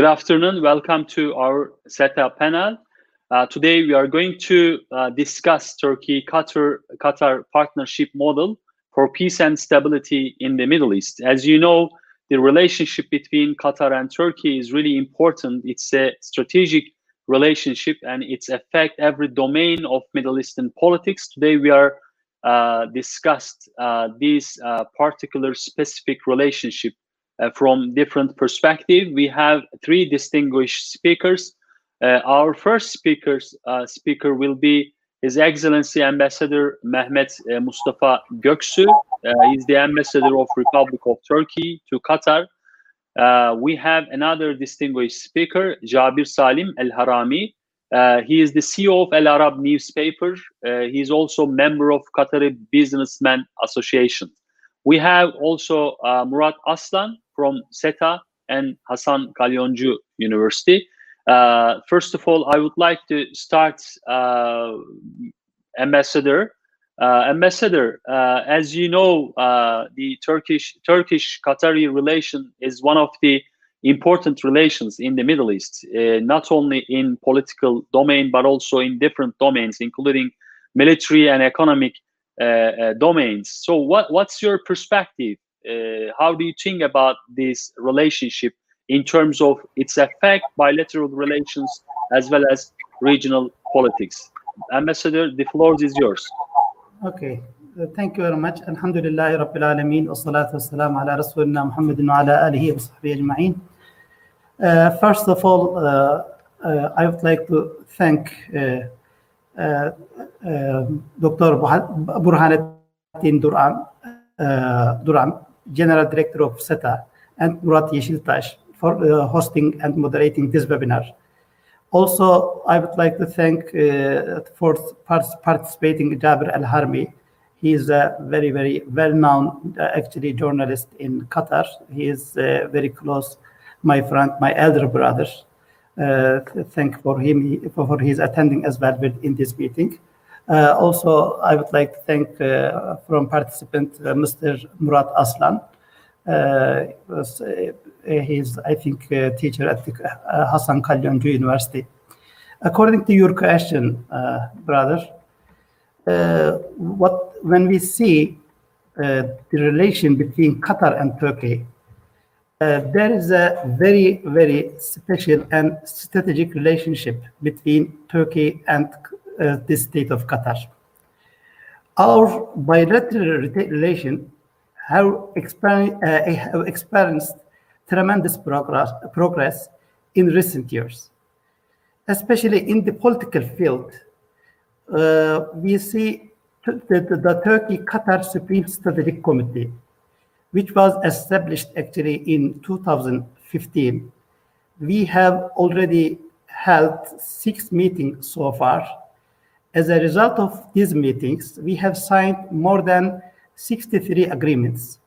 Good afternoon. Welcome to our SETA panel. Uh, today we are going to uh, discuss Turkey-Qatar Qatar partnership model for peace and stability in the Middle East. As you know, the relationship between Qatar and Turkey is really important. It's a strategic relationship and it's affect every domain of Middle Eastern politics. Today we are uh, discussed uh, this uh, particular specific relationship from different perspective. We have three distinguished speakers. Uh, our first speakers, uh, speaker will be His Excellency Ambassador Mehmet Mustafa Göksu. he's the ambassador of Republic of Turkey to Qatar. we have another distinguished speaker, Jabir Salim El Harami. Uh, he is the CEO of Al Arab newspaper. Uh, he is also member of Qatari Businessmen Association. We have also uh, Murat Aslan from SETA and Hasan Kalyoncu University. Uh, first of all, I would like to start uh, Ambassador. Uh, Ambassador, as you know, the Turkish Turkish Qatari relation is one of the important relations in the Middle East, uh, not only in political domain, but also in different domains, including military and economic uh, uh, domains. So what, what's your perspective? Uh, how do you think about this relationship in terms of its effect, bilateral relations, as well as regional politics? Ambassador, the floor is yours. Okay, uh, thank you very much. Alhamdulillah Rabbil Alameen wa salatu wa ala Rasulina Muhammadin wa ala alihi wa sahbihi ajma'in. Uh, first of all, uh, uh, I would like to thank Dr. Burhanettin Duran, Duran, General Director of SETA, and Murat Yeşiltaş for hosting and moderating this webinar. Also, I would like to thank uh, for participating Jabir Al Harmi. He is a very, very well-known, uh, actually, journalist in Qatar. He is uh, very close my friend, my elder brother. Uh, thank for him for his attending as well in this meeting. Uh, also, I would like to thank uh, from participant uh, Mr. Murat Aslan. Uh, was, uh, he's, I think, a teacher at the Hasan Kalyoncu University. According to your question, brother, what when we see the relation between Qatar and Turkey, uh, there is a very, very special and strategic relationship between Turkey and uh, the state of Qatar. Our bilateral relation have, uh, have experienced tremendous progress, progress in recent years, especially in the political field. Uh, we see the, the, the Turkey-Qatar Supreme Strategic Committee which was established actually in 2015. We have already held six meetings so far. As a result of these meetings, we have signed more than 63 agreements.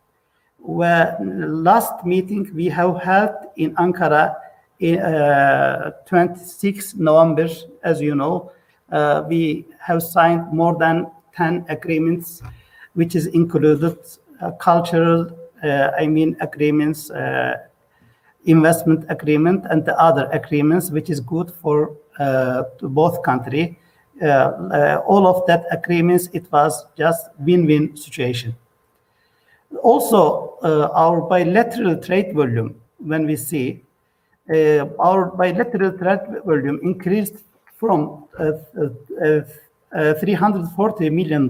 Where last meeting we have held in Ankara in uh, 26 November, as you know, uh, we have signed more than 10 agreements, which is included uh, cultural, uh, I mean, agreements, uh, investment agreement, and the other agreements, which is good for both country. All of that agreements, it was just win-win situation. Also, our bilateral trade volume, when we see uh, our bilateral trade volume increased from uh, uh, $340 million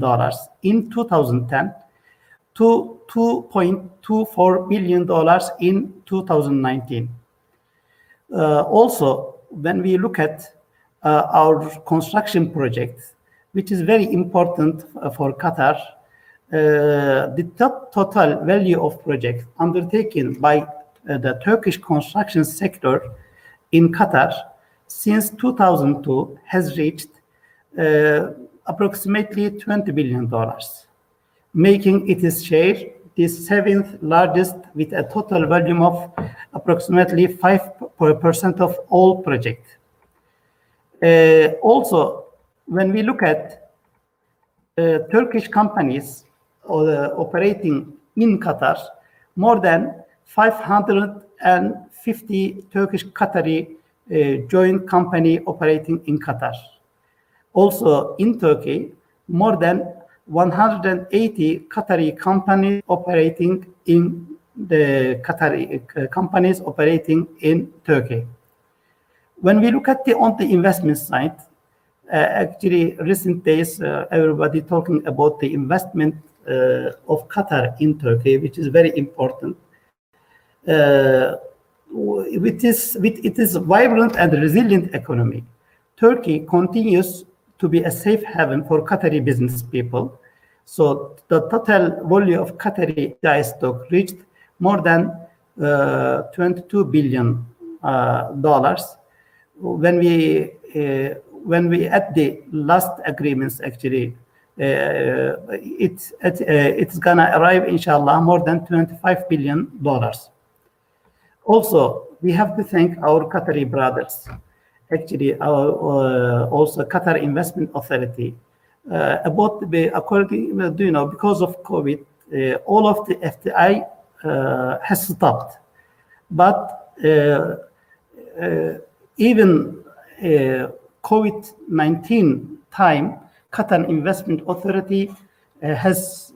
in 2010 to $2.24 billion in 2019. Uh, also, when we look at uh, our construction project, which is very important for Qatar, uh, the total value of projects undertaken by uh, the Turkish construction sector in Qatar since 2002 has reached uh, approximately $20 billion making its share the seventh largest with a total volume of approximately 5% of all projects. Uh, also, when we look at uh, Turkish companies uh, operating in Qatar, more than 550 Turkish Qatari uh, joint company operating in Qatar. Also in Turkey, more than 180 Qatari companies operating in the Qatari uh, companies operating in Turkey. When we look at the on the investment side, uh, actually recent days uh, everybody talking about the investment uh, of Qatar in Turkey, which is very important. Uh, this, with it is vibrant and resilient economy. Turkey continues to be a safe haven for Qatari business people. So the total volume of Qatari DI stock reached more than uh, 22 billion uh, dollars. When we uh, when we at the last agreements actually, uh, uh, it's gonna arrive inshallah more than 25 billion dollars. Also, we have to thank our Qatari brothers. Actually, our uh, also Qatar Investment Authority. Uh, about the according, you know, because of COVID, uh, all of the uh, has stopped. But uh, uh, even COVID-19 time, Qatar Investment Authority has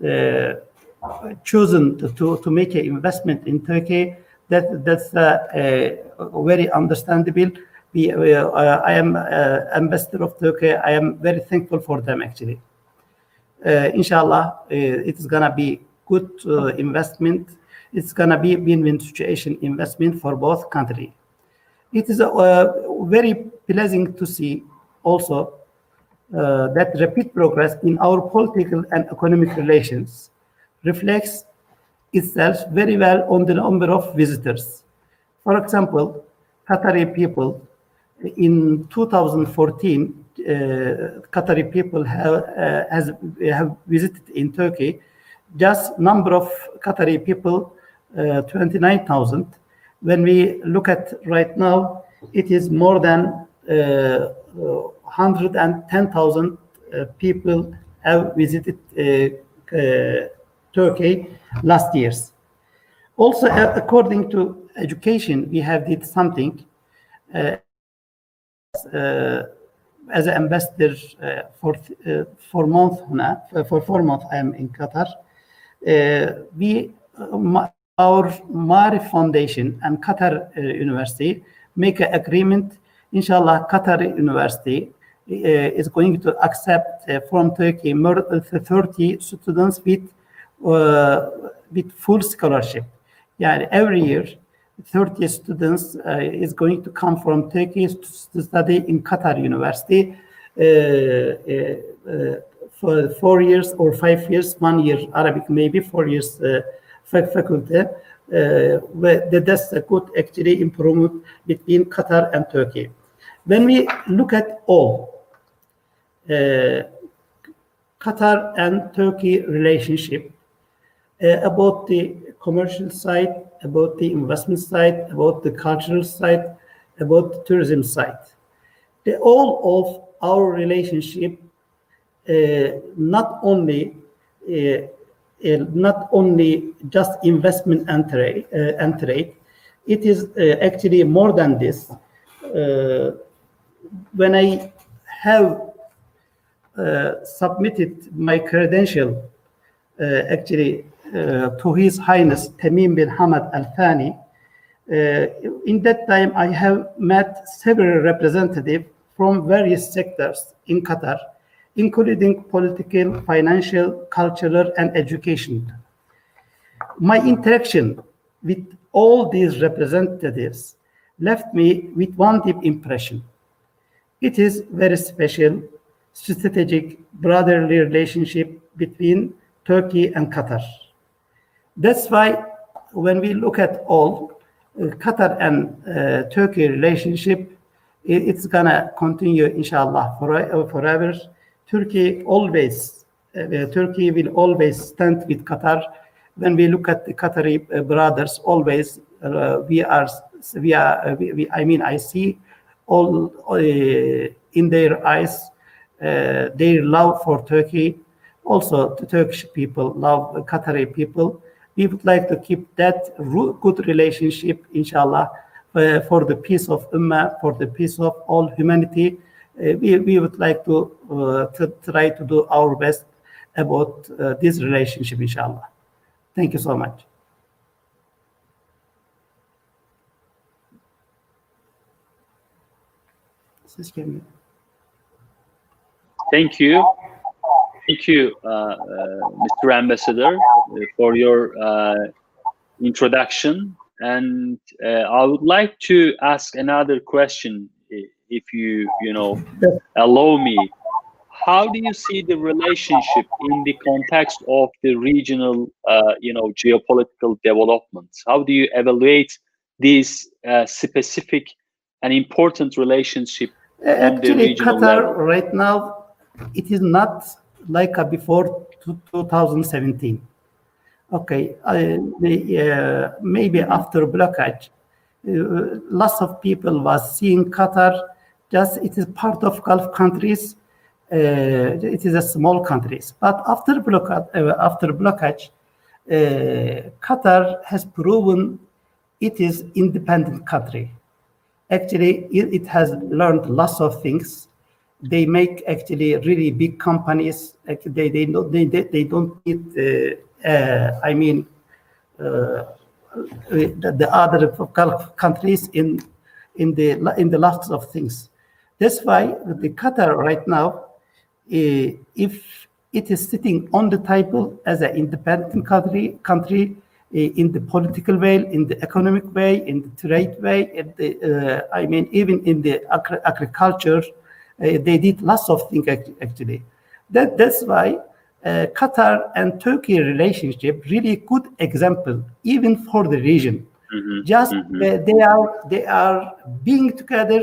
chosen to, to, to make an investment in Turkey that that's uh, uh, very understandable. We, uh, I am ambassador of Turkey. I am very thankful for them actually. inshallah, it is gonna be good investment. It's gonna be win-win situation investment for both countries. It is very pleasing to see also uh, that rapid progress in our political and economic relations reflects itself very well on the number of visitors. For example, Qatari people in 2014, uh, Qatari people have, uh, has, have visited in Turkey. Just number of Qatari people, uh, 29,000. When we look at right now, it is more than 110,000 uh, people have visited uh, uh, Turkey last years. Also, according to education, we have did something uh, uh, as an ambassador uh, for for month for four months. I am in Qatar. we our Maarif Foundation and Qatar University make an agreement. Inshallah, Qatar University uh, is going to accept uh, from Turkey more than 30 students with uh, with full scholarship. Yeah, every year, 30 students uh, is going to come from Turkey to study in Qatar University uh, for four years or five years, one year Arabic, maybe four years faculty. Uh, that's a good actually improvement between Qatar and Turkey. When we look at all, Qatar and Turkey relationship, about the commercial side, about the investment side, about the cultural side, about the tourism side. The, all of our relationship, uh, not only uh not only just investment and trade, uh, and it is uh, actually more than this. when I have submitted my credential, actually uh, to His Highness Tamim bin Hamad Al Thani. Uh, in that time, I have met several representatives from various sectors in Qatar, including political, financial, cultural, and education. My interaction with all these representatives left me with one deep impression. It is very special, strategic, brotherly relationship between Turkey and Qatar. That's why when we look at all uh, Qatar and uh, Turkey relationship, it, it's gonna continue, inshallah, for, forever. Turkey always, uh, Turkey will always stand with Qatar. When we look at the Qatari uh, brothers, always uh, we are, we are, we, we, I mean, I see all in their eyes their love for Turkey. Also, the Turkish people love Qatari people we would like to keep that good relationship, inshallah, uh, for the peace of Ummah, for the peace of all humanity. Uh, we, we would like to, uh, to try to do our best about uh, this relationship, inshallah. Thank you so much. Thank you. Thank you, uh, uh, Mr. Ambassador, uh, for your introduction. And I would like to ask another question, if you, you know, allow me. How do you see the relationship in the context of the regional, uh, you know, geopolitical developments? How do you evaluate these specific and important relationship Actually, Qatar level? right now, it is not like before 2017. Okay, uh, uh, maybe after blockage, uh, lots of people was seeing Qatar just it is part of Gulf countries. Uh, it is a small countries, but after blockade, uh, after blockage, uh, Qatar has proven it is independent country. Actually, it, it has learned lots of things they make actually really big companies. They they don't they, they don't need. Uh, uh, I mean, uh, the, the, other Gulf countries in in the in the lots of things. That's why the Qatar right now, if it is sitting on the table as an independent country, country in the political way, in the economic way, in the trade way, in the, uh, I mean, even in the agri agriculture uh, they did lots of things actually. That, that's why uh, Qatar and Turkey relationship really good example even for the region. Mm-hmm. Just mm-hmm. They are they are being together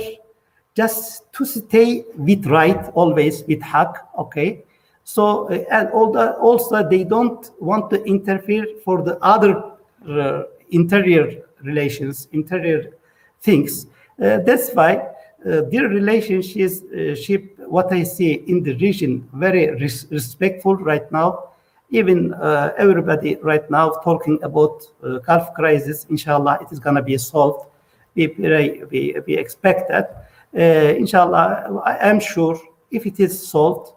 just to stay with right always with haq. Okay, so uh, and also they don't want to interfere for the other uh, interior relations, interior things. Uh, that's why uh, their relationship, what I see in the region, very res respectful right now. Even uh, everybody right now talking about uh, Gulf crisis. Inshallah, it is going to be solved. We, we, we expect that. Inshallah, I am sure if it is solved,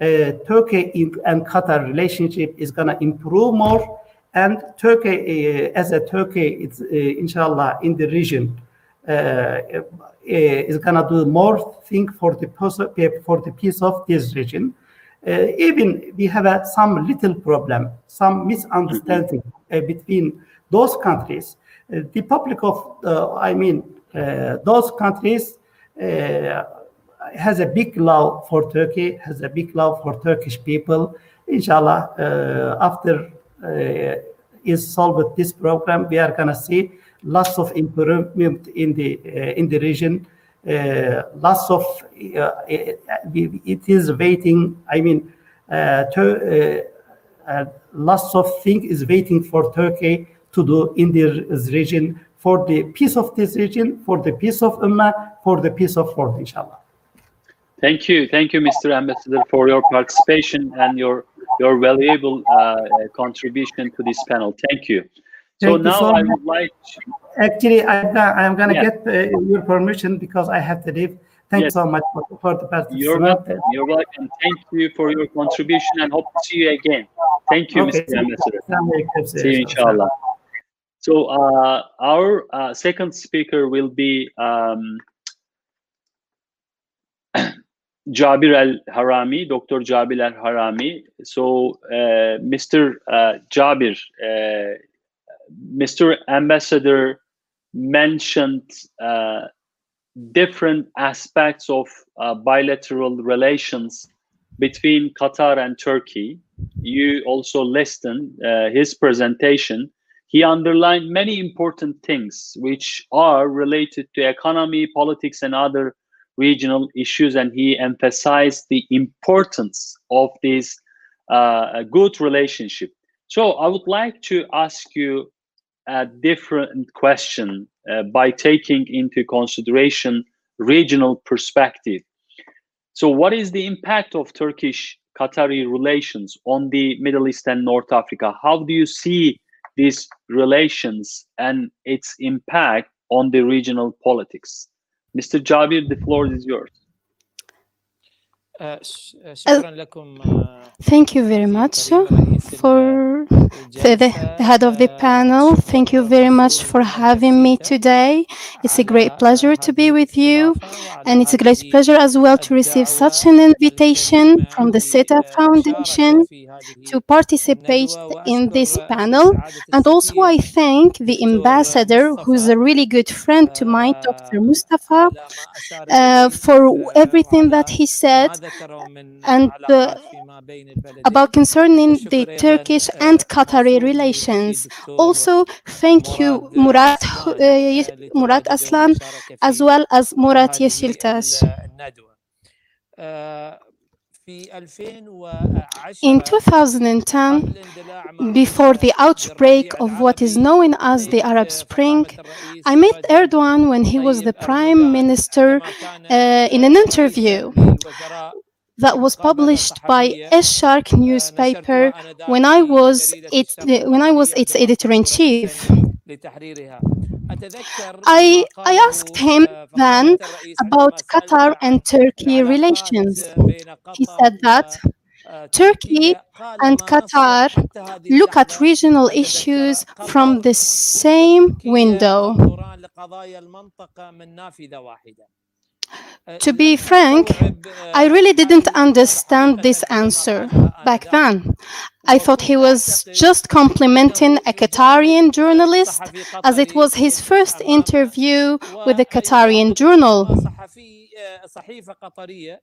uh, Turkey and Qatar relationship is going to improve more. And Turkey, uh, as a Turkey, it's uh, inshallah in the region, uh, is gonna do more thing for the for the peace of this region. Uh, even we have a, some little problem, some misunderstanding uh, between those countries. the public of, I mean, those countries has a big love for Turkey, has a big love for Turkish people. Inshallah, uh, after uh, is solved this program, we are gonna see lots of improvement in the uh, in the region. Uh, lots of uh, it is waiting. I mean, to, lots of things is waiting for Turkey to do in this region for the peace of this region, for the peace of Ummah, for the peace of world, inshallah. Thank you, thank you, Mr. Ambassador, for your participation and your your valuable uh, contribution to this panel. Thank you. So Thank now so I would like. To... Actually, I, I'm going to yeah. get uh, your permission because I have to leave. Thank yes. you so much for, for the participation. You're welcome. You're welcome. Thank you for your contribution and hope to see you again. Thank you, okay. Mr. Ambassador. See you, inshallah. So uh, our uh, second speaker will be um, Jabir Al Harami, Dr. Jabir Al Harami. So, uh, Mr. Uh, Jabir, uh, Mr. Ambassador mentioned uh, different aspects of uh, bilateral relations between Qatar and Turkey. You also listened uh, his presentation. He underlined many important things which are related to economy, politics, and other regional issues, and he emphasized the importance of this uh, good relationship. So I would like to ask you a different question uh, by taking into consideration regional perspective. So what is the impact of Turkish Qatari relations on the Middle East and North Africa? How do you see these relations and its impact on the regional politics. Mr. Jabir, the floor is yours. Uh, thank you very much for the head of the panel. Thank you very much for having me today. It's a great pleasure to be with you. And it's a great pleasure as well to receive such an invitation from the SETA Foundation to participate in this panel. And also, I thank the ambassador, who's a really good friend to mine, Dr. Mustafa, uh, for everything that he said and uh, about concerning the Turkish and Qatari relations. Also, thank you, Murat, uh, Murat Aslan, as well as Murat Yeşiltaş. In 2010, before the outbreak of what is known as the Arab Spring, I met Erdogan when he was the prime minister uh, in an interview that was published by Al Sharq newspaper when I was its when I was its editor in chief. I, I asked him then about Qatar and Turkey relations. He said that Turkey and Qatar look at regional issues from the same window. To be frank, I really didn't understand this answer back then. I thought he was just complimenting a Qatarian journalist as it was his first interview with a Qatarian journal. صحيفة قطرية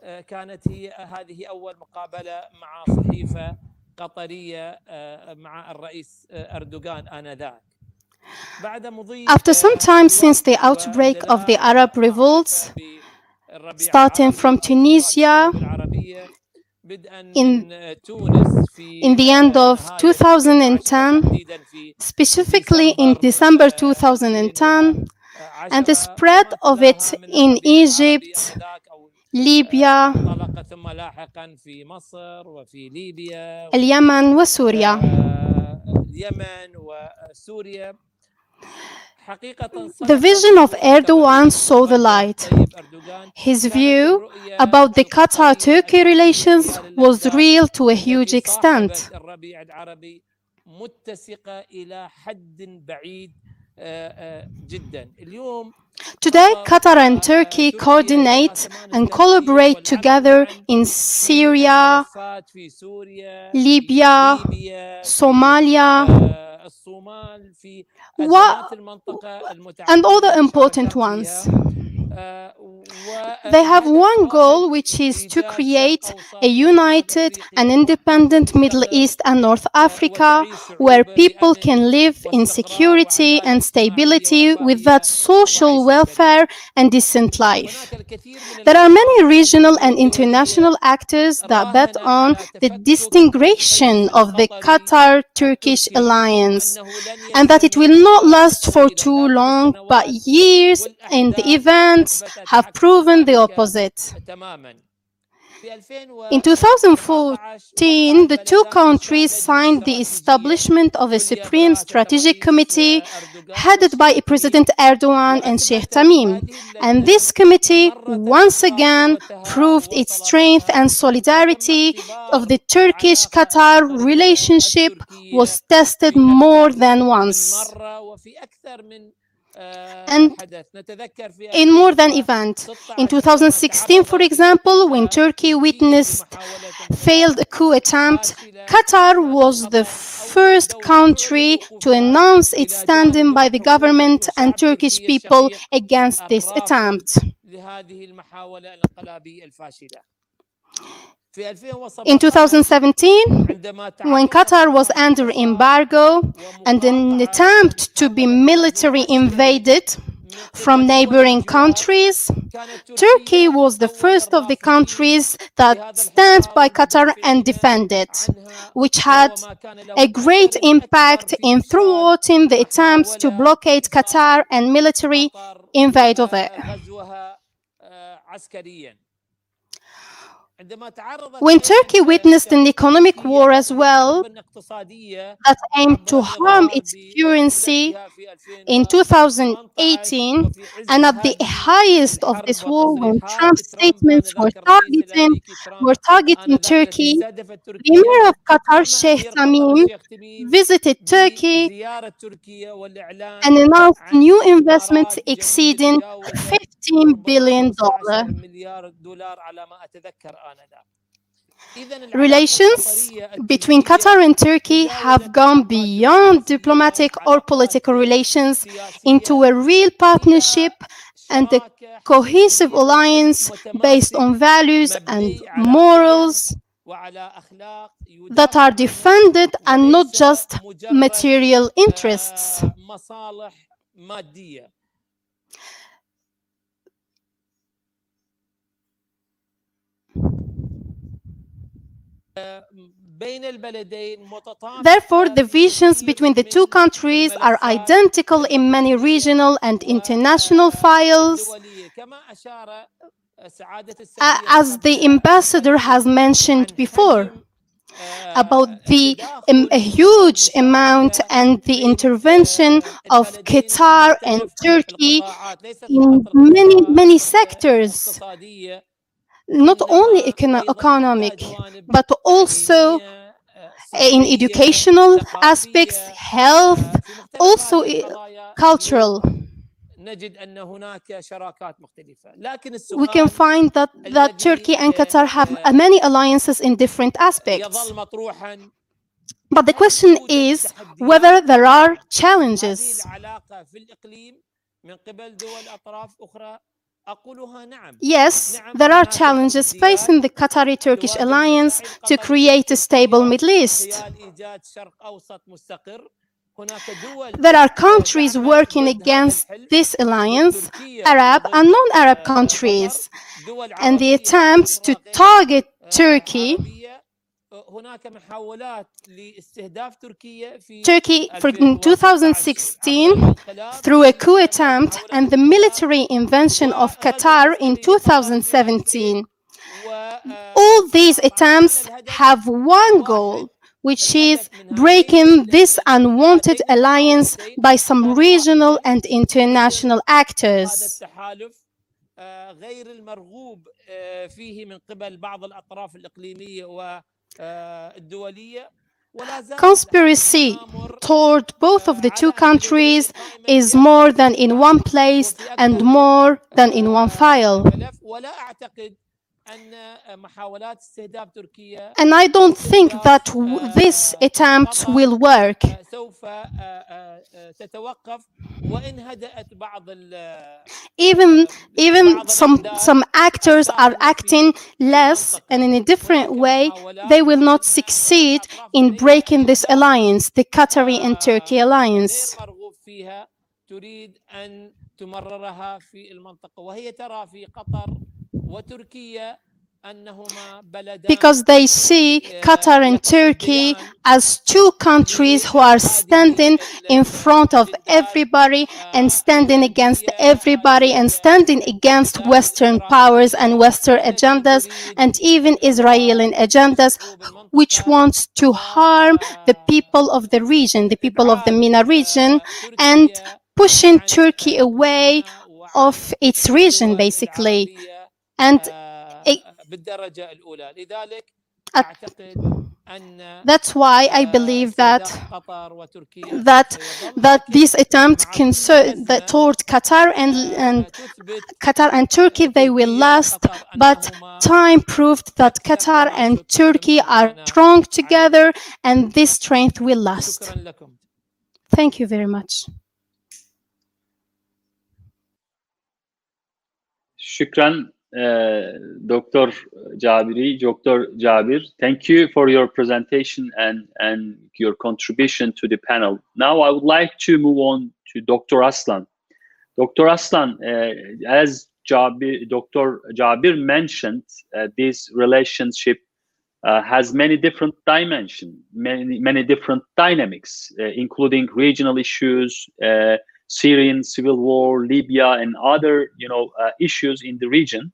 آه، كانت هي هذه أول مقابلة مع صحيفة قطرية آه، مع الرئيس آه، أردوغان آنذاك بعد مضي After some آه، time since the وقت outbreak of the واندلاع Arab ما revolts, بالربيع starting from العربي Tunisia, والشعوب العربية بدءا in- من تونس في in the end آه، of نهاية 2010, تحديداً في specifically in December 2010, and the spread of it in Egypt, Libya, انطلق ثم لاحقا في مصر وفي ليبيا اليمن وسوريا. The vision of Erdogan saw the light. His view about the Qatar-Turkey relations was real to a huge extent. Today, Qatar and Turkey coordinate and collaborate together in Syria, Libya, Somalia, what, and all the important ones. They have one goal, which is to create a united and independent Middle East and North Africa where people can live in security and stability without social welfare and decent life. There are many regional and international actors that bet on the disintegration of the Qatar Turkish alliance and that it will not last for too long but years in the event events have proven the opposite. In 2014, the two countries signed the establishment of a Supreme Strategic Committee headed by President Erdogan and Sheikh Tamim. And this committee once again proved its strength and solidarity of the Turkish Qatar relationship was tested more than once. And in more than event. In 2016, for example, when Turkey witnessed failed coup attempt, Qatar was the first country to announce its standing by the government and Turkish people against this attempt. In 2017, when Qatar was under embargo and an attempt to be military invaded from neighboring countries, Turkey was the first of the countries that stand by Qatar and defend it, which had a great impact in thwarting the attempts to blockade Qatar and military invade of it. When Turkey witnessed an economic war as well that aimed to harm its currency in 2018, and at the highest of this war, when Trump's statements were targeting, were targeting Turkey, the Emir of Qatar, Sheikh Tamim, visited Turkey and announced new investments exceeding $15 billion. Relations between Qatar and Turkey have gone beyond diplomatic or political relations into a real partnership and a cohesive alliance based on values and morals that are defended and not just material interests. Therefore, the visions between the two countries are identical in many regional and international files. As the ambassador has mentioned before, about the um, huge amount and the intervention of Qatar and Turkey in many, many sectors not only econo economic, but also uh, in educational aspects, health, also cultural. We can find that, that Turkey and Qatar have many alliances in different aspects. But the question is whether there are challenges. Yes, there are challenges facing the Qatari Turkish alliance to create a stable Middle East. There are countries working against this alliance, Arab and non Arab countries, and the attempts to target Turkey Turkey for, in 2016 through a coup attempt and the military invention of Qatar in 2017. All these attempts have one goal, which is breaking this unwanted alliance by some regional and international actors. غير المرغوب فيه من قبل بعض الأطراف الإقليمية Conspiracy toward both of the two countries is more than in one place and more than in one file. And I don't think that this attempt will work. Even, even some, some actors are acting less and in a different way, they will not succeed in breaking this alliance, the Qatari and Turkey alliance because they see Qatar and Turkey as two countries who are standing in front of everybody and standing against everybody and standing against Western powers and Western agendas and even Israeli agendas, which wants to harm the people of the region, the people of the MENA region, and pushing Turkey away of its region, basically. And it, that's why I believe that that that this attempt concern that toward Qatar and and Qatar and Turkey they will last, but time proved that Qatar and Turkey are strong together, and this strength will last. Thank you very much. Shukran Dr. Jabiri, Dr. Jabir, thank you for your presentation and, and your contribution to the panel. Now I would like to move on to Dr. Aslan. Dr. Aslan, uh, as Jabir, Dr. Jabir mentioned, uh, this relationship uh, has many different dimensions, many, many different dynamics, uh, including regional issues, uh, Syrian civil war, Libya, and other you know issues in the region.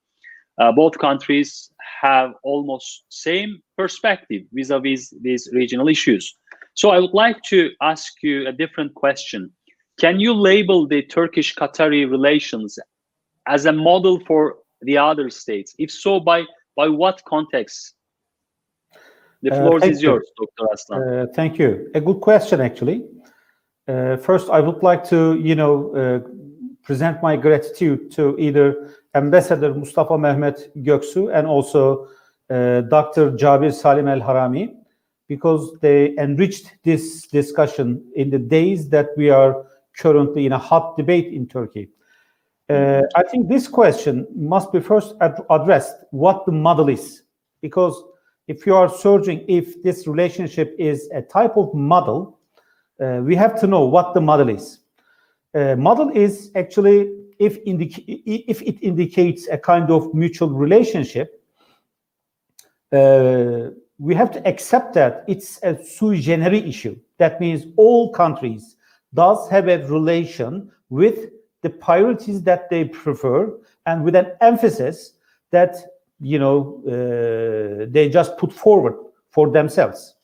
Uh, both countries have almost same perspective vis-a-vis these regional issues. So I would like to ask you a different question. Can you label the Turkish-Qatari relations as a model for the other states? If so, by by what context? The floor uh, is you. yours, Dr. Aslan. Uh, thank you. A good question, actually. Uh, first, I would like to, you know, uh, present my gratitude to either Ambassador Mustafa Mehmet Göksu and also uh, Dr. Jabir Salim El Harami, because they enriched this discussion in the days that we are currently in a hot debate in Turkey. Uh, I think this question must be first ad addressed what the model is, because if you are searching if this relationship is a type of model, uh, we have to know what the model is. Uh, model is actually if, if it indicates a kind of mutual relationship, uh, we have to accept that it's a sui generis issue. That means all countries does have a relation with the priorities that they prefer and with an emphasis that you know uh, they just put forward for themselves.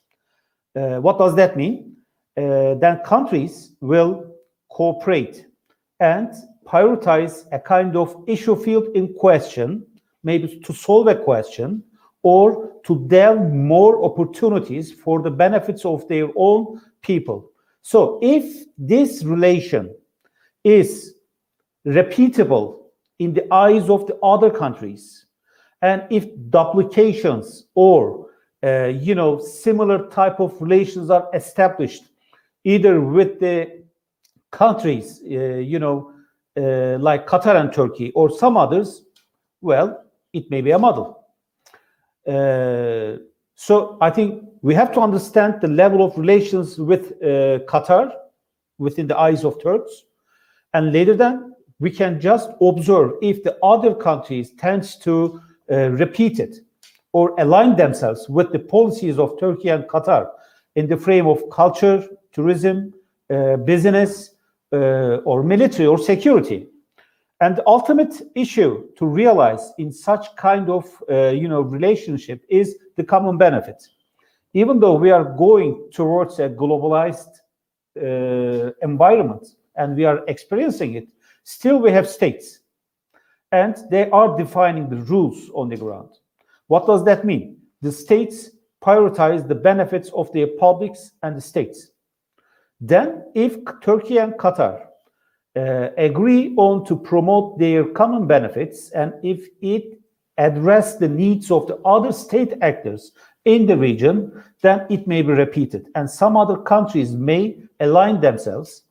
Uh, what does that mean? Uh, then countries will cooperate and prioritize a kind of issue field in question, maybe to solve a question or to delve more opportunities for the benefits of their own people. So if this relation is repeatable in the eyes of the other countries, and if duplications or uh, you know similar type of relations are established either with the countries uh, you know uh, like Qatar and Turkey or some others, well, it may be a model. Uh, so I think we have to understand the level of relations with uh, Qatar within the eyes of Turks, and later then we can just observe if the other countries tends to uh, repeat it or align themselves with the policies of Turkey and Qatar in the frame of culture, tourism, uh, business, or military or security. And the ultimate issue to realize in such kind of uh, you know relationship is the common benefit. Even though we are going towards a globalized uh, environment and we are experiencing it, still we have states, and they are defining the rules on the ground. What does that mean? The states prioritize the benefits of their publics and the states. Then, if Turkey and Qatar uh, agree on to promote their common benefits, and if it address the needs of the other state actors in the region, then it may be repeated. And some other countries may align themselves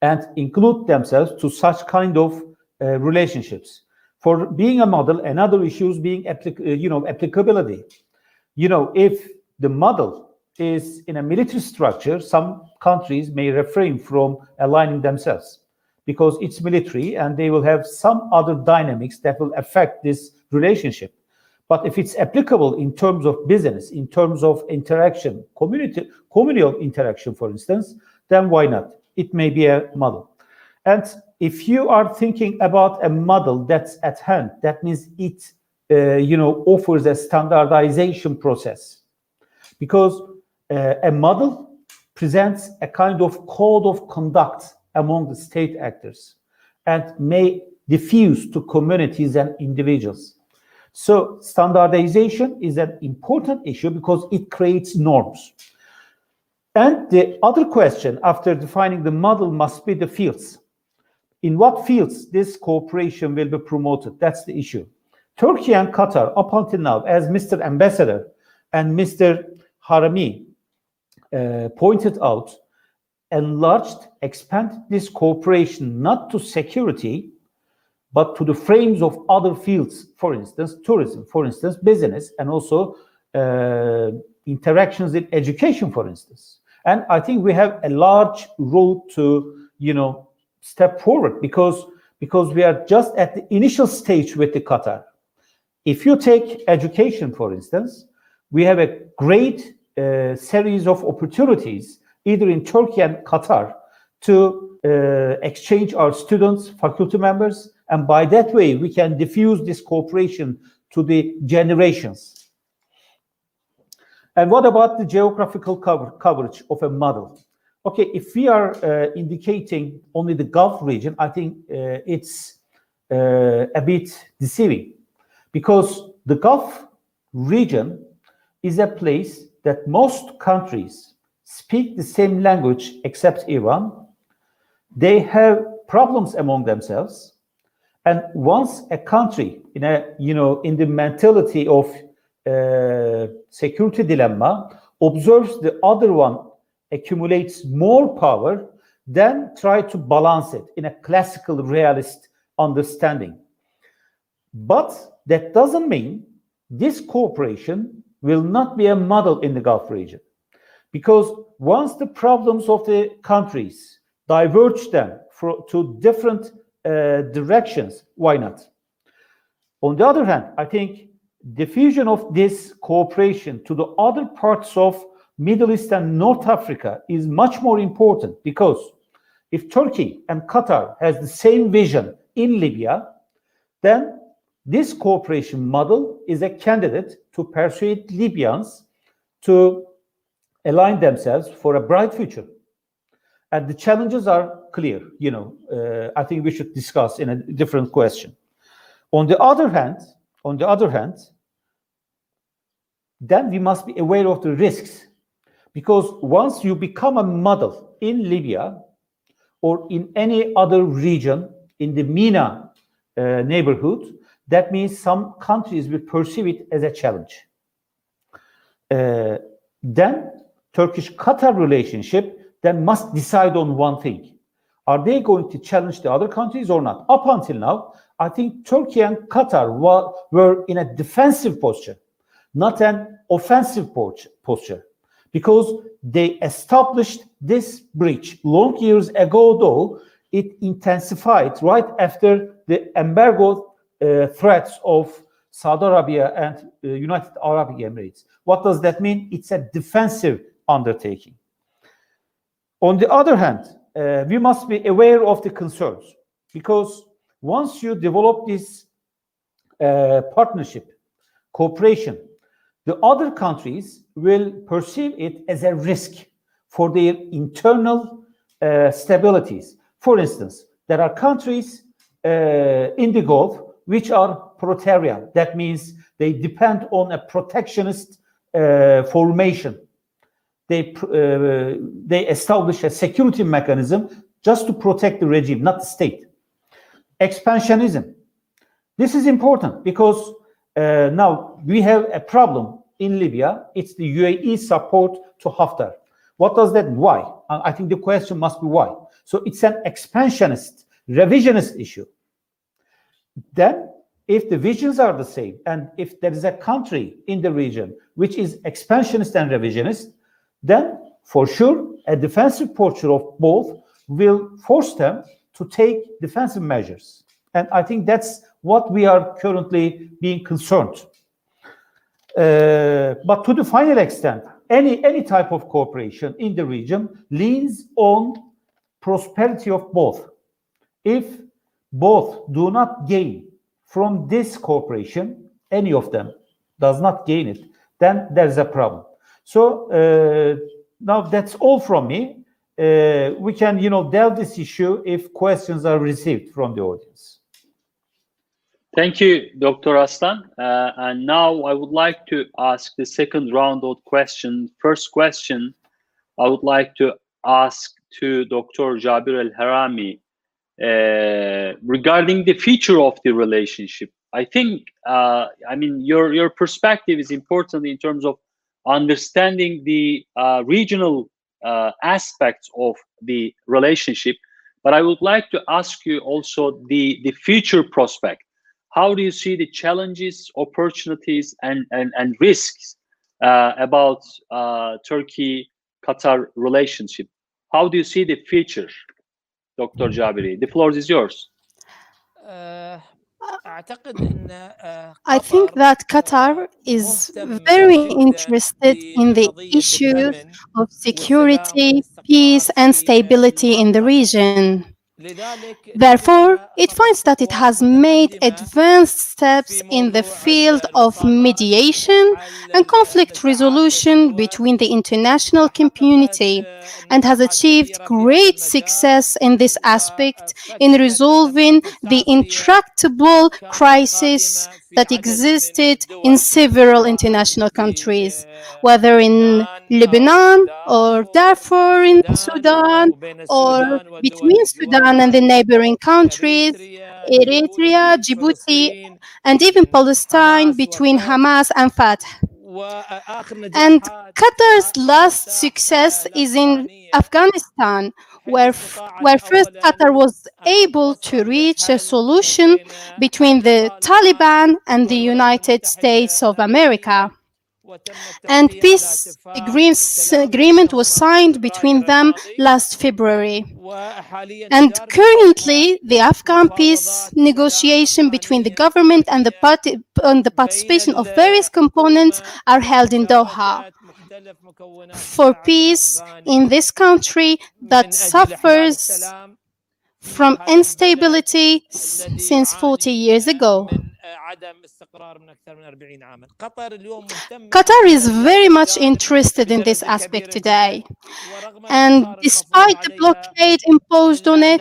and include themselves to such kind of uh, relationships. For being a model, another issue is being, applic- uh, you know, applicability. You know, if the model is in a military structure, some countries may refrain from aligning themselves because it's military and they will have some other dynamics that will affect this relationship. But if it's applicable in terms of business, in terms of interaction, community, communal interaction, for instance, then why not? It may be a model. And if you are thinking about a model that's at hand, that means it, uh, you know, offers a standardization process, because uh, a model presents a kind of code of conduct among the state actors and may diffuse to communities and individuals. So standardization is an important issue because it creates norms. And the other question after defining the model must be the fields. In what fields this cooperation will be promoted? That's the issue. Turkey and Qatar, up until now, as Mr. Ambassador and Mr. Harami pointed out, enlarged, expanded this cooperation not to security, but to the frames of other fields, for instance, tourism, for instance, business, and also uh, interactions in education, for instance. And I think we have a large role to, you know, step forward because because we are just at the initial stage with the Qatar. If you take education, for instance, we have a great uh, series of opportunities, either in Turkey and Qatar, to uh, exchange our students, faculty members, and by that way, we can diffuse this cooperation to the generations. And what about the geographical cover, coverage of a model? Okay, if we are uh, indicating only the Gulf region, I think uh, it's uh, a bit deceiving because the Gulf region is a place that most countries speak the same language except Iran. They have problems among themselves. And once a country in a you know in the mentality of uh, security dilemma observes the other one accumulates more power, then try to balance it in a classical realist understanding. But that doesn't mean this cooperation will not be a model in the Gulf region. Because once the problems of the countries diverge them for, to different uh, directions, why not? On the other hand, I think diffusion of this cooperation to the other parts of Middle East and North Africa is much more important because if Turkey and Qatar has the same vision in Libya, then this cooperation model is a candidate to persuade Libyans to align themselves for a bright future. And the challenges are clear. You know, uh, I think we should discuss in a different question. On the other hand, on the other hand, then we must be aware of the risks because once you become a model in Libya or in any other region in the MENA uh, neighborhood, that means some countries will perceive it as a challenge. Uh, then Turkish-Qatar relationship then must decide on one thing. Are they going to challenge the other countries or not? Up until now, I think Turkey and Qatar were, in a defensive posture, not an offensive posture, because they established this breach long years ago, though it intensified right after the embargo threats of Saudi Arabia and uh, United Arab Emirates. What does that mean? It's a defensive undertaking. On the other hand, uh, we must be aware of the concerns because once you develop this uh, partnership, cooperation, the other countries will perceive it as a risk for their internal uh, stabilities. For instance, there are countries uh, in the Gulf which are praetorian. That means they depend on a protectionist uh, formation. They, uh, they establish a security mechanism just to protect the regime, not the state. Expansionism. This is important because uh, now we have a problem in Libya. It's the UAE support to Haftar. What does that? mean? Why? I think the question must be why. So it's an expansionist, revisionist issue. Then, if the visions are the same, and if there is a country in the region which is expansionist and revisionist, then for sure a defensive posture of both will force them to take defensive measures. And I think that's what we are currently being concerned. Uh, but to the final extent, any, any type of cooperation in the region leans on prosperity of both. If both do not gain from this cooperation, any of them does not gain it, then there's a problem. So uh, now that's all from me. Uh, we can, you know, delve this issue if questions are received from the audience. Thank you, Dr. Aslan. Uh, and now I would like to ask the second round of questions. First question, I would like to ask to Dr. Jabir El-Harami uh, regarding the future of the relationship. I think, uh, I mean, your, your perspective is important in terms of understanding the uh, regional uh, aspects of the relationship. But I would like to ask you also the, the future prospect. How do you see the challenges, opportunities, and, and, and risks uh, about uh, Turkey-Qatar relationship? How do you see the future, Dr. Jabiri? The floor is yours. I think that Qatar is very interested in the issues of security, peace, and stability in the region. Therefore, it finds that it has made advanced steps in the field of mediation and conflict resolution between the international community and has achieved great success in this aspect in resolving the intractable crisis that existed in several international countries, whether in Lebanon or Darfur in Sudan or between Sudan and the neighboring countries, Eritrea, Djibouti, and even Palestine between Hamas and Fatah. And Qatar's last success is in Afghanistan, where, where first Qatar was able to reach a solution between the Taliban and the United States of America. And peace agreement was signed between them last February. And currently, the Afghan peace negotiation between the government and the, party, and the participation of various components are held in Doha for peace in this country that suffers from instability since 40 years ago. Qatar is very much interested in this aspect today. And despite the blockade imposed on it,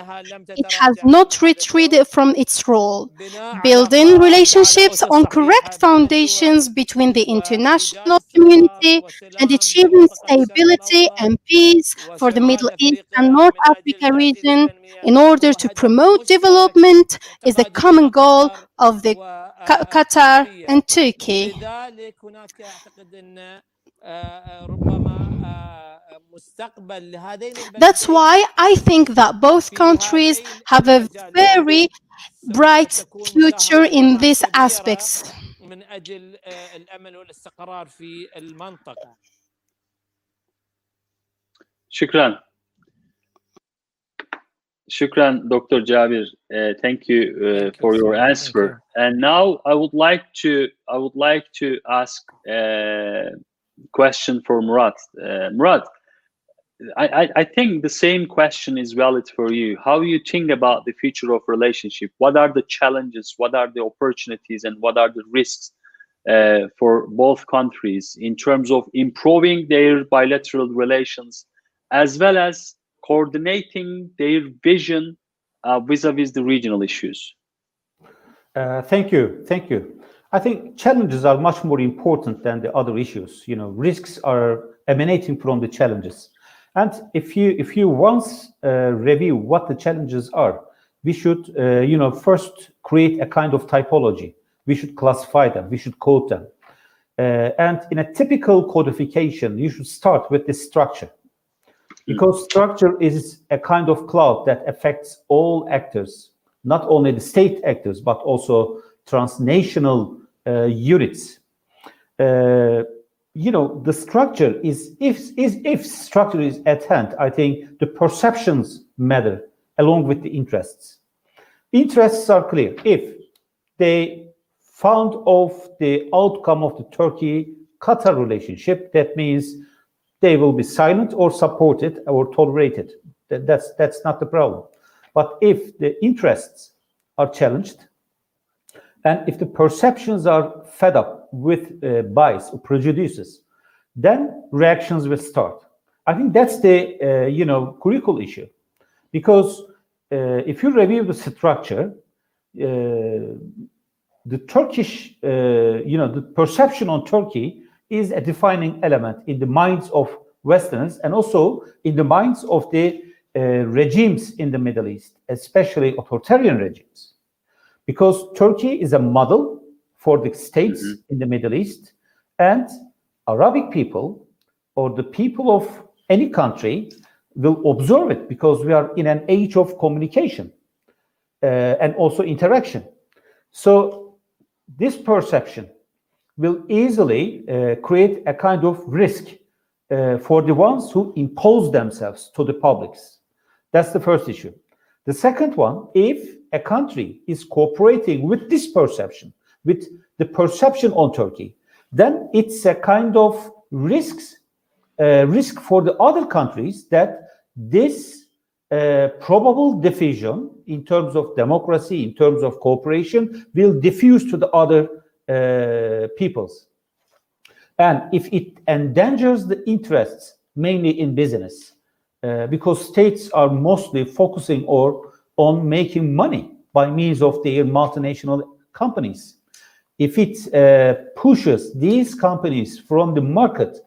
it has not retreated from its role, building relationships on correct foundations between the international community and achieving stability and peace for the Middle East and North Africa region in order to promote development is the common goal of the Qatar and Turkey. That's why I think that both countries have a very bright future in these aspects. Shukran. Shukran, Dr. Jabir. Uh, thank you uh, for your answer. And now I would like to I would like to ask a question for Murat. Uh, Murat, I, I think the same question is valid for you. How you think about the future of relationship? What are the challenges? What are the opportunities? And what are the risks uh, for both countries in terms of improving their bilateral relations, as well as coordinating their vision uh, vis-a-vis the regional issues? Uh, thank you, thank you. I think challenges are much more important than the other issues. You know, risks are emanating from the challenges. And if you if you once uh, review what the challenges are, we should uh, you know first create a kind of typology. We should classify them. We should code them. Uh, and in a typical codification, you should start with the structure because structure is a kind of cloud that affects all actors, not only the state actors, but also transnational uh, units. Uh, you know, the structure is if is if structure is at hand, I think the perceptions matter along with the interests. Interests are clear. If they found of the outcome of the Turkey-Qatar relationship, that means they will be silent or supported or tolerated. That's that's not the problem. But if the interests are challenged, and if the perceptions are fed up with uh, bias or prejudices, then reactions will start. I think that's the uh, you know critical issue, because uh, if you review the structure, uh, the Turkish uh, you know the perception on Turkey is a defining element in the minds of Westerners and also in the minds of the uh, regimes in the Middle East, especially authoritarian regimes. Because Turkey is a model for the states mm -hmm. in the Middle East, and Arabic people or the people of any country will observe it because we are in an age of communication uh, and also interaction. So this perception will easily uh, create a kind of risk uh, for the ones who impose themselves to the publics. That's the first issue. The second one, if a country is cooperating with this perception, with the perception on Turkey, then it's a kind of risks, uh, risk for the other countries that this uh, probable diffusion in terms of democracy, in terms of cooperation, will diffuse to the other peoples. And if it endangers the interests, mainly in business, uh, because states are mostly focusing or on making money by means of their multinational companies. If it uh, pushes these companies from the market,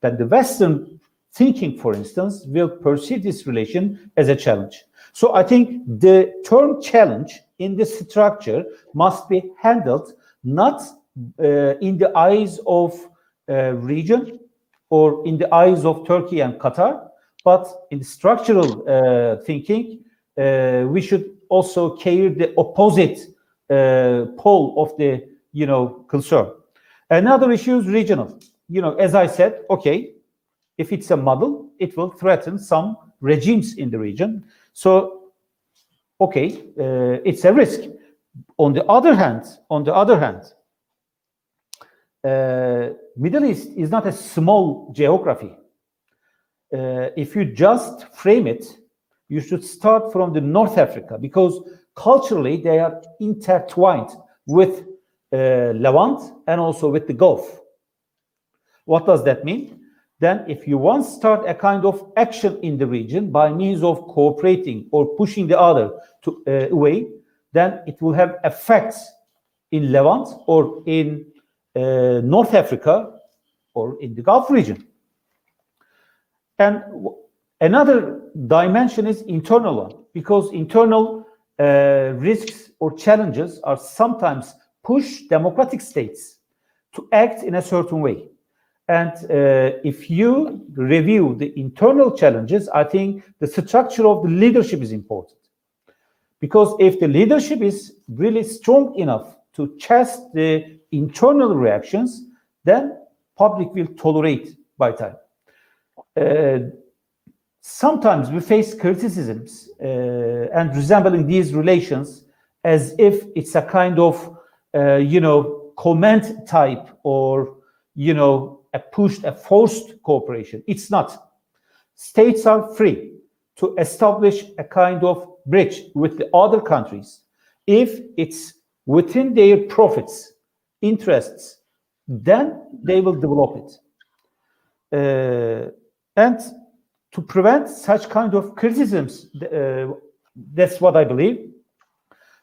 then the Western thinking, for instance, will perceive this relation as a challenge. So I think the term challenge in this structure must be handled not uh, in the eyes of uh, region or in the eyes of Turkey and Qatar, but in structural uh, thinking, we should also care the opposite pole of the you know concern. Another issue is regional. You know, as I said, okay, if it's a model, it will threaten some regimes in the region. So, okay, uh, it's a risk. On the other hand, on the other hand, uh, Middle East is not a small geography. Uh, if you just frame it, you should start from the North Africa because culturally they are intertwined with uh, Levant and also with the Gulf. What does that mean? Then if you want to start a kind of action in the region by means of cooperating or pushing the other to uh, away, then it will have effects in Levant or in uh, North Africa or in the Gulf region. And another dimension is internal one, because internal uh, risks or challenges are sometimes push democratic states to act in a certain way. And uh, if you review the internal challenges, I think the structure of the leadership is important. Because if the leadership is really strong enough to chase the internal reactions, then public will tolerate by time. Uh, sometimes we face criticisms uh, and resembling these relations as if it's a kind of, uh, you know, comment type or, you know, a pushed, a forced cooperation. It's not. States are free to establish a kind of bridge with the other countries if it's within their profits, interests, then they will develop it. Uh, and to prevent such kind of criticisms, uh, that's what I believe.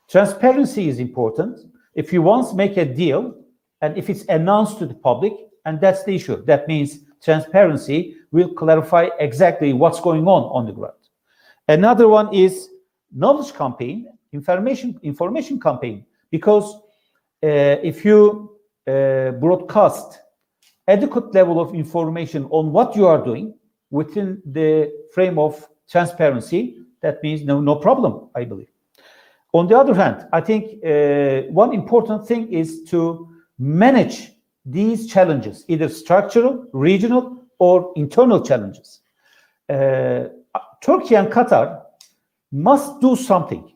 Transparency is important. If you once make a deal and if it's announced to the public, and that's the issue. That means transparency will clarify exactly what's going on on the ground. Another one is knowledge campaign, information information campaign, because uh, if you uh, broadcast adequate level of information on what you are doing within the frame of transparency, that means no no problem, I believe. On the other hand, I think uh, one important thing is to manage these challenges, either structural, regional, or internal challenges. Uh, Turkey and Qatar must do something.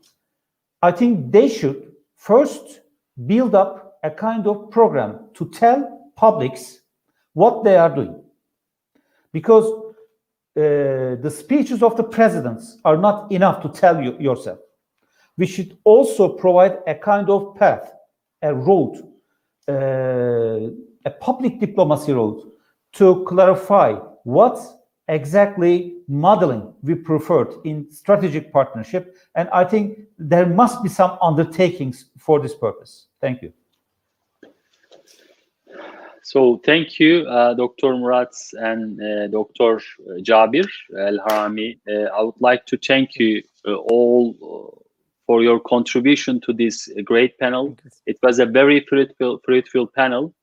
I think they should first build up a kind of program to tell publics what they are doing. Because uh, the speeches of the presidents are not enough to tell you yourself. We should also provide a kind of path, a road uh, a public diplomacy road to clarify what exactly modeling we preferred in strategic partnership. And I think there must be some undertakings for this purpose. Thank you. So thank you, uh, Dr. Murat and uh, Dr. Jabir El Harami. Uh, I would like to thank you uh, all for your contribution to this great panel. It was a very fruitful, fruitful panel.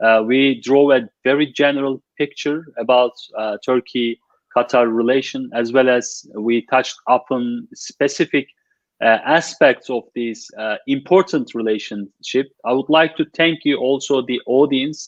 Uh, we draw a very general picture about uh, Turkey Qatar relation, as well as we touched upon specific uh, aspects of this uh, important relationship. I would like to thank you also, the audience,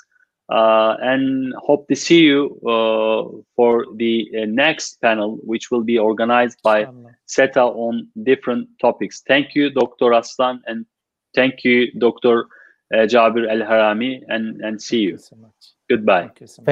uh, and hope to see you uh, for the uh, next panel, which will be organized by SETA on different topics. Thank you, Dr. Aslan, and thank you, Dr. Uh, Jabir El Harami, and, and see you. so much. Goodbye. Thank you so much.